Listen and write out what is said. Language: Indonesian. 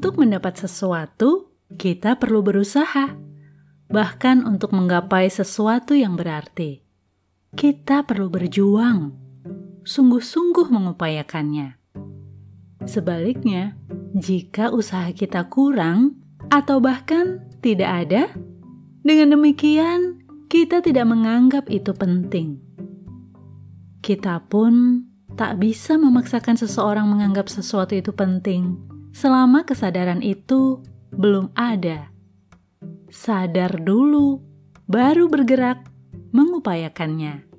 Untuk mendapat sesuatu, kita perlu berusaha, bahkan untuk menggapai sesuatu yang berarti. Kita perlu berjuang, sungguh-sungguh mengupayakannya. Sebaliknya, jika usaha kita kurang atau bahkan tidak ada, dengan demikian kita tidak menganggap itu penting. Kita pun tak bisa memaksakan seseorang menganggap sesuatu itu penting selama kesadaran itu belum ada. Sadar dulu, baru bergerak mengupayakannya.